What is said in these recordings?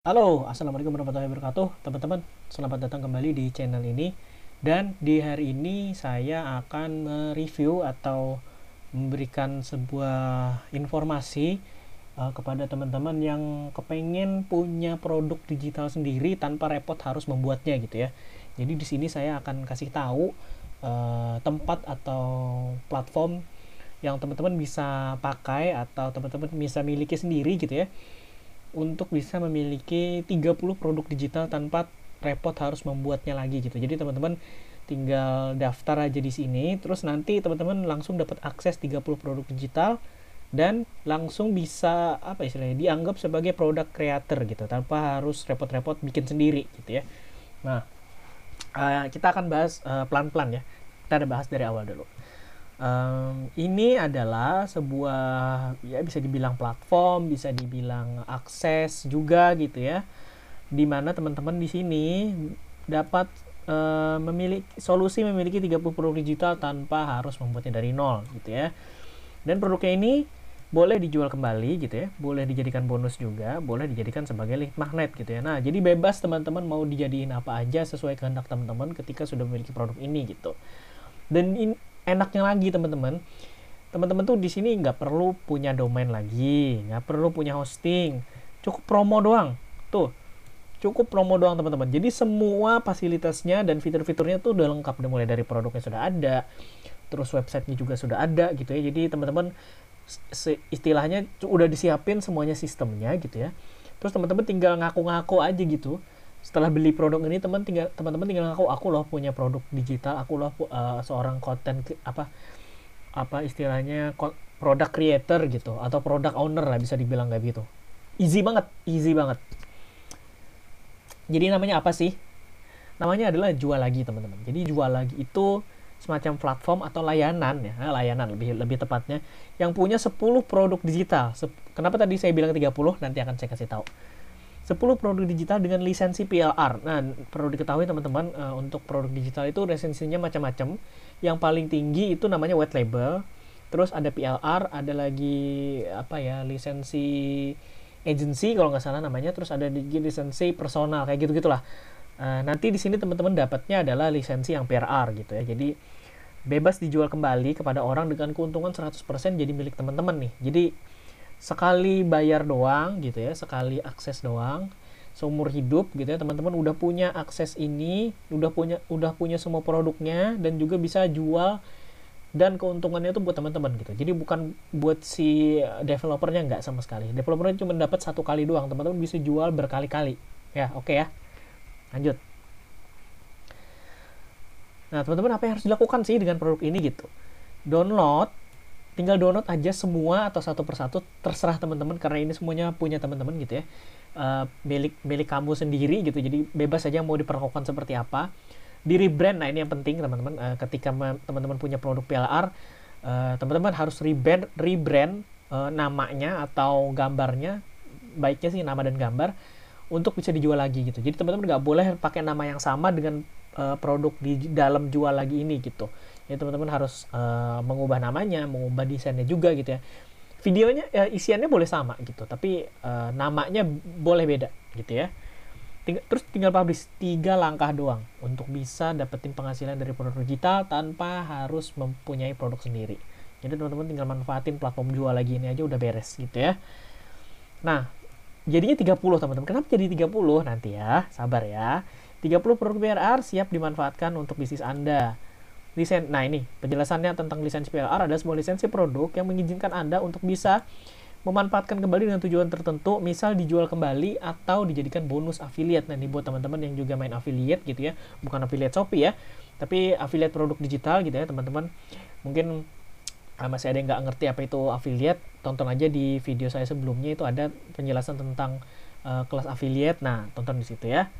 Halo, Assalamualaikum warahmatullahi wabarakatuh. Teman-teman, selamat datang kembali di channel ini. Dan di hari ini saya akan mereview atau memberikan sebuah informasi uh, kepada teman-teman yang kepengen punya produk digital sendiri tanpa repot harus membuatnya gitu ya. Jadi di sini saya akan kasih tahu uh, tempat atau platform yang teman-teman bisa pakai atau teman-teman bisa miliki sendiri gitu ya untuk bisa memiliki 30 produk digital tanpa repot harus membuatnya lagi gitu. Jadi teman-teman tinggal daftar aja di sini terus nanti teman-teman langsung dapat akses 30 produk digital dan langsung bisa apa istilahnya dianggap sebagai produk creator gitu tanpa harus repot-repot bikin sendiri gitu ya. Nah, uh, kita akan bahas eh, pelan-pelan uh, ya. Kita ada bahas dari awal dulu um, ini adalah sebuah ya bisa dibilang platform, bisa dibilang akses juga gitu ya. Di mana teman-teman di sini dapat uh, memiliki solusi memiliki 30 produk digital tanpa harus membuatnya dari nol gitu ya. Dan produknya ini boleh dijual kembali gitu ya, boleh dijadikan bonus juga, boleh dijadikan sebagai link magnet gitu ya. Nah, jadi bebas teman-teman mau dijadiin apa aja sesuai kehendak teman-teman ketika sudah memiliki produk ini gitu. Dan in, enaknya lagi teman-teman. Teman-teman tuh di sini nggak perlu punya domain lagi nggak perlu punya hosting. Cukup promo doang. Tuh cukup promo doang teman-teman. Jadi semua fasilitasnya dan fitur-fiturnya tuh udah lengkap. Mulai dari produknya sudah ada terus websitenya juga sudah ada gitu ya. Jadi teman-teman istilahnya udah disiapin semuanya sistemnya gitu ya. Terus teman-teman tinggal ngaku-ngaku aja gitu setelah beli produk ini teman tinggal teman-teman tinggal ngaku aku loh punya produk digital aku loh uh, seorang konten apa apa istilahnya produk creator gitu atau produk owner lah bisa dibilang kayak gitu. Easy banget easy banget. Jadi namanya apa sih? Namanya adalah jual lagi teman-teman. Jadi jual lagi itu semacam platform atau layanan ya layanan lebih lebih tepatnya yang punya 10 produk digital. Kenapa tadi saya bilang 30 nanti akan saya kasih tahu 10 produk digital dengan lisensi PLR. Nah, perlu diketahui teman-teman uh, untuk produk digital itu lisensinya macam-macam. Yang paling tinggi itu namanya white label. Terus ada PLR, ada lagi apa ya lisensi agency kalau nggak salah namanya. Terus ada lisensi personal kayak gitu gitulah. Uh, nanti di sini teman-teman dapatnya adalah lisensi yang PLR gitu ya. Jadi bebas dijual kembali kepada orang dengan keuntungan 100% jadi milik teman-teman nih. Jadi sekali bayar doang gitu ya sekali akses doang seumur hidup gitu ya teman-teman udah punya akses ini udah punya udah punya semua produknya dan juga bisa jual dan keuntungannya itu buat teman-teman gitu. Jadi bukan buat si developernya nggak sama sekali. Developernya cuma dapat satu kali doang teman-teman bisa jual berkali-kali. Ya oke okay ya. Lanjut. Nah teman-teman apa yang harus dilakukan sih dengan produk ini gitu? Download tinggal download aja semua atau satu persatu terserah teman-teman karena ini semuanya punya teman-teman gitu ya. Uh, milik milik kamu sendiri gitu jadi bebas saja mau diperlakukan seperti apa. Di rebrand nah ini yang penting teman-teman. Uh, ketika teman-teman punya produk PLR uh, teman-teman harus rebrand rebrand uh, namanya atau gambarnya baiknya sih nama dan gambar untuk bisa dijual lagi gitu. Jadi teman-teman nggak boleh pakai nama yang sama dengan uh, produk di dalam jual lagi ini gitu ya teman-teman harus uh, mengubah namanya mengubah desainnya juga gitu ya. Videonya ya, isiannya boleh sama gitu tapi uh, namanya boleh beda gitu ya. Ting terus tinggal publish tiga langkah doang untuk bisa dapetin penghasilan dari produk digital tanpa harus mempunyai produk sendiri. Jadi teman-teman tinggal manfaatin platform jual lagi ini aja udah beres gitu ya. Nah jadinya 30 teman-teman. Kenapa jadi 30 nanti ya sabar ya. 30 produk BRR siap dimanfaatkan untuk bisnis Anda Lisen nah ini penjelasannya tentang lisensi PLR adalah sebuah lisensi produk yang mengizinkan Anda untuk bisa memanfaatkan kembali dengan tujuan tertentu, misal dijual kembali atau dijadikan bonus affiliate. Nah, ini buat teman-teman yang juga main affiliate gitu ya, bukan affiliate Shopee ya, tapi affiliate produk digital gitu ya, teman-teman. Mungkin uh, masih ada yang nggak ngerti apa itu affiliate, tonton aja di video saya sebelumnya itu ada penjelasan tentang uh, kelas affiliate. Nah, tonton di situ ya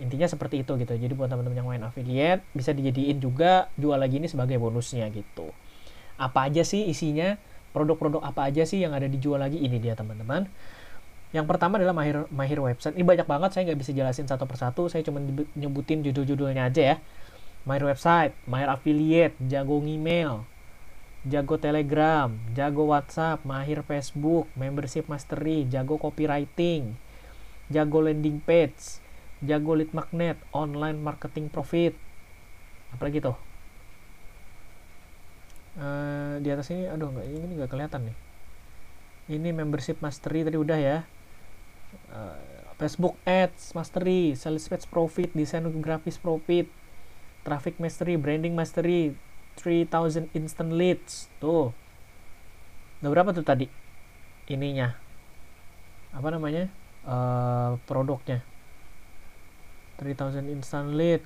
intinya seperti itu gitu. Jadi buat teman-teman yang main affiliate bisa dijadiin juga jual lagi ini sebagai bonusnya gitu. Apa aja sih isinya? Produk-produk apa aja sih yang ada dijual lagi? Ini dia teman-teman. Yang pertama adalah mahir mahir website. Ini banyak banget saya nggak bisa jelasin satu persatu saya cuma nyebutin judul-judulnya aja ya. Mahir website mahir affiliate jago email jago telegram jago whatsapp mahir facebook membership mastery jago copywriting jago landing page jago lead magnet online marketing profit apalagi tuh uh, di atas ini aduh nggak ini nggak kelihatan nih ini membership mastery tadi udah ya uh, Facebook Ads Mastery, Sales Page Profit, Desain Grafis Profit, Traffic Mastery, Branding Mastery, 3000 Instant Leads. Tuh. Udah berapa tuh tadi? Ininya. Apa namanya? Uh, produknya. 3000 Instant Lead,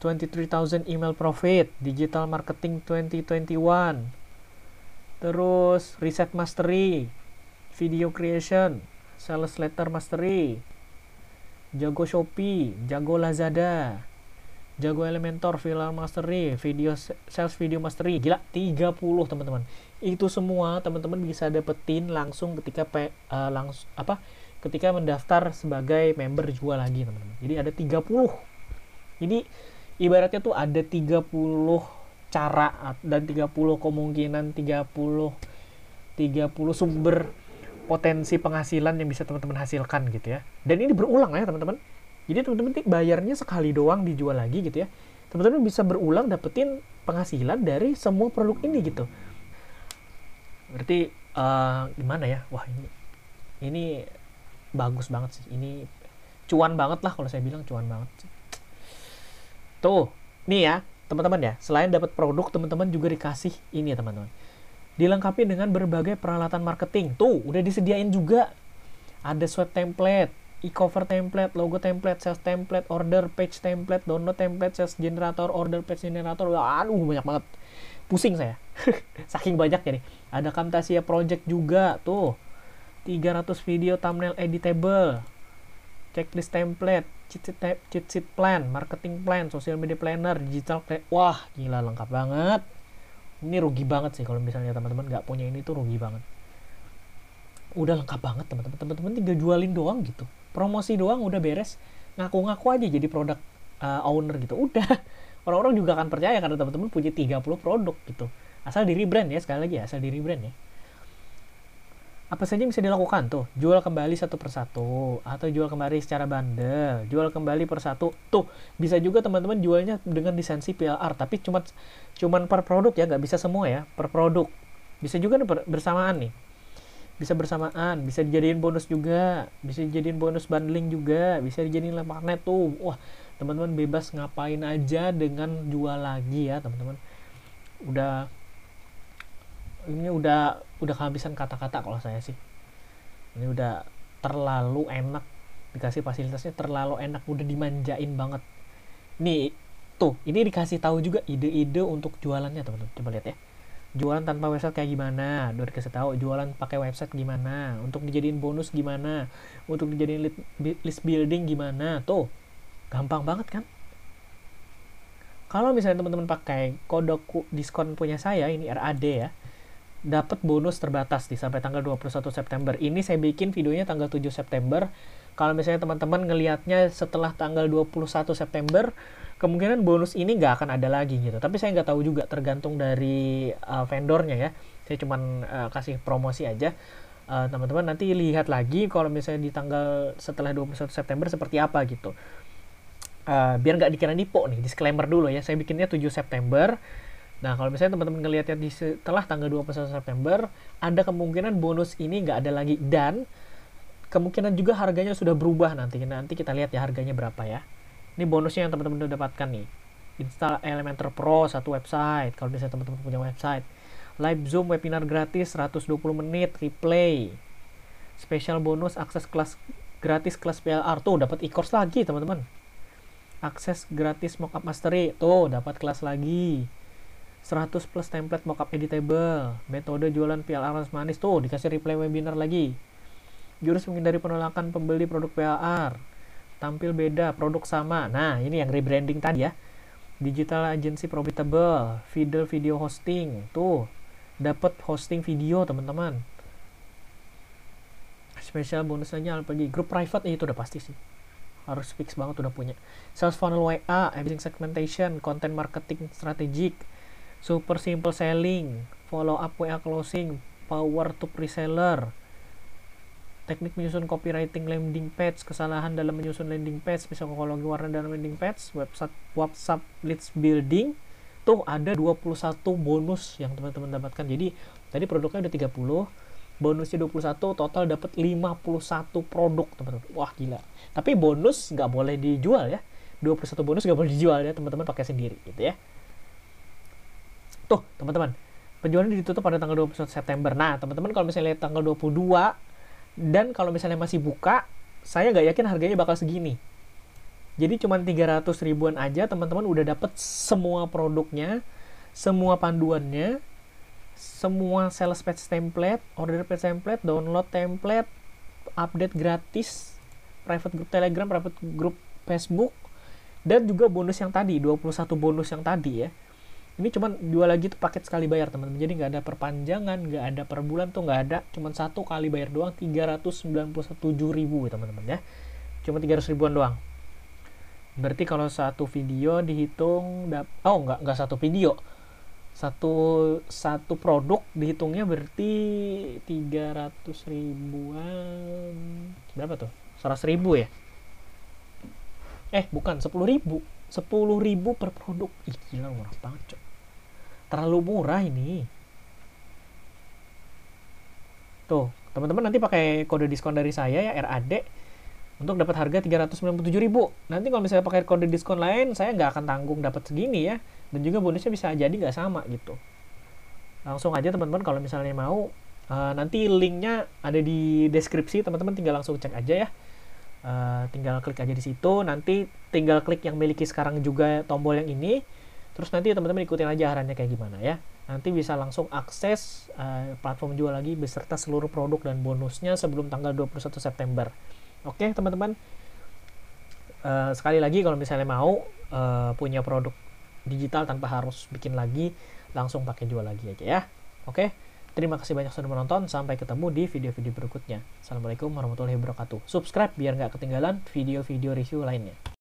23,000 Email Profit, Digital Marketing 2021. Terus Reset Mastery, Video Creation, Sales Letter Mastery, jago Shopee, jago Lazada, jago Elementor, Film Mastery, video sales video mastery. Gila, 30 teman-teman. Itu semua teman-teman bisa dapetin langsung ketika pe, uh, langsung apa? Ketika mendaftar sebagai member jual lagi, teman-teman. Jadi ada 30. Jadi ibaratnya tuh ada 30 cara dan 30 kemungkinan 30 30 sumber potensi penghasilan yang bisa teman-teman hasilkan gitu ya. Dan ini berulang ya teman-teman. Jadi teman-teman bayarnya sekali doang dijual lagi gitu ya. Teman-teman bisa berulang dapetin penghasilan dari semua produk ini gitu. Berarti uh, gimana ya? Wah ini ini bagus banget sih. Ini cuan banget lah kalau saya bilang cuan banget. Tuh, nih ya teman-teman ya. Selain dapat produk, teman-teman juga dikasih ini ya teman-teman dilengkapi dengan berbagai peralatan marketing. Tuh, udah disediain juga. Ada sweat template, e-cover template, logo template, sales template, order page template, download template, sales generator, order page generator. Aduh, banyak banget. Pusing saya. Saking banyak nih. Ada Camtasia Project juga, tuh. 300 video thumbnail editable. Checklist template, cheat sheet, cheat sheet plan, marketing plan, social media planner, digital Wah, gila lengkap banget. Ini rugi banget sih kalau misalnya teman-teman nggak punya ini tuh rugi banget. Udah lengkap banget teman-teman. Teman-teman tinggal jualin doang gitu. Promosi doang udah beres. Ngaku-ngaku aja jadi produk uh, owner gitu. Udah. Orang-orang juga akan percaya karena teman-teman punya 30 produk gitu. Asal di rebrand ya sekali lagi ya asal di rebrand ya apa saja yang bisa dilakukan? Tuh jual kembali satu persatu atau jual kembali secara bandel jual kembali persatu tuh bisa juga teman-teman jualnya dengan lisensi PLR tapi cuma cuman per produk ya nggak bisa semua ya per produk. Bisa juga bersamaan nih. Bisa bersamaan bisa dijadiin bonus juga bisa dijadiin bonus bundling juga bisa dijadiin magnet tuh. Wah teman-teman bebas ngapain aja dengan jual lagi ya teman-teman. Udah ini udah udah kehabisan kata-kata kalau saya sih. Ini udah terlalu enak dikasih fasilitasnya terlalu enak udah dimanjain banget. Nih tuh ini dikasih tahu juga ide-ide untuk jualannya teman-teman. Coba lihat ya. Jualan tanpa website kayak gimana? Udah dikasih tahu jualan pakai website gimana? Untuk dijadiin bonus gimana? Untuk dijadiin list building gimana? Tuh gampang banget kan? Kalau misalnya teman-teman pakai kode diskon punya saya ini RAD ya dapat bonus terbatas di sampai tanggal 21 September. Ini saya bikin videonya tanggal 7 September. Kalau misalnya teman-teman ngelihatnya setelah tanggal 21 September, kemungkinan bonus ini nggak akan ada lagi gitu. Tapi saya nggak tahu juga tergantung dari uh, vendornya ya. Saya cuma uh, kasih promosi aja. Uh, teman-teman uh, nanti lihat lagi kalau misalnya di tanggal setelah 21 September seperti apa gitu. Uh, biar nggak dikira nipo nih, disclaimer dulu ya. Saya bikinnya 7 September Nah, kalau misalnya teman-teman ngelihatnya di setelah tanggal 21 September, ada kemungkinan bonus ini nggak ada lagi dan kemungkinan juga harganya sudah berubah nanti. Nanti kita lihat ya harganya berapa ya. Ini bonusnya yang teman-teman udah dapatkan nih. Install Elementor Pro satu website. Kalau misalnya teman-teman punya website. Live Zoom webinar gratis 120 menit replay. Special bonus akses kelas gratis kelas PLR tuh dapat e-course lagi teman-teman. Akses gratis mockup mastery tuh dapat kelas lagi 100 plus template mockup editable, metode jualan PLR manis tuh dikasih replay webinar lagi. Jurus menghindari penolakan pembeli produk PLR. Tampil beda, produk sama. Nah, ini yang rebranding tadi ya. Digital agency profitable, video video hosting. Tuh, dapat hosting video, teman-teman. Spesial bonusnya lagi grup private ya itu udah pasti sih harus fix banget udah punya sales funnel WA, everything segmentation, content marketing strategic, super simple selling, follow up WA closing, power to reseller, teknik menyusun copywriting landing page, kesalahan dalam menyusun landing page, psikologi warna dalam landing page, website WhatsApp leads building, tuh ada 21 bonus yang teman-teman dapatkan. Jadi tadi produknya udah 30, bonusnya 21, total dapat 51 produk, teman-teman. Wah, gila. Tapi bonus nggak boleh dijual ya. 21 bonus nggak boleh dijual ya, teman-teman pakai sendiri gitu ya. Tuh, teman-teman. Penjualan ditutup pada tanggal 21 September. Nah, teman-teman kalau misalnya tanggal 22 dan kalau misalnya masih buka saya nggak yakin harganya bakal segini jadi cuma 300 ribuan aja teman-teman udah dapet semua produknya semua panduannya semua sales page template order page template download template update gratis private group telegram private group facebook dan juga bonus yang tadi 21 bonus yang tadi ya ini cuman dua lagi tuh paket sekali bayar teman-teman. Jadi nggak ada perpanjangan nggak ada per bulan tuh nggak ada. Cuman satu kali bayar doang 391 ribu teman-teman ya. Cuma 300 ribuan doang. Berarti kalau satu video dihitung oh nggak nggak satu video. Satu satu produk dihitungnya berarti 300 ribuan berapa tuh? 100 ribu ya? Eh bukan 10 ribu. 10 ribu per produk. Ih gila murah banget cok terlalu murah ini. Tuh teman-teman nanti pakai kode diskon dari saya ya RAD untuk dapat harga 397.000 nanti kalau misalnya pakai kode diskon lain saya nggak akan tanggung dapat segini ya. Dan juga bonusnya bisa jadi nggak sama gitu. Langsung aja teman-teman kalau misalnya mau uh, nanti linknya ada di deskripsi. Teman-teman tinggal langsung cek aja ya. Uh, tinggal klik aja di situ. Nanti tinggal klik yang miliki sekarang juga tombol yang ini Terus nanti teman-teman ikutin aja arahannya kayak gimana ya. Nanti bisa langsung akses uh, platform jual lagi beserta seluruh produk dan bonusnya sebelum tanggal 21 September. Oke, teman-teman. Uh, sekali lagi kalau misalnya mau uh, punya produk digital tanpa harus bikin lagi, langsung pakai jual lagi aja ya. Oke. Terima kasih banyak sudah menonton. Sampai ketemu di video-video berikutnya. Assalamualaikum warahmatullahi wabarakatuh. Subscribe biar nggak ketinggalan video-video review lainnya.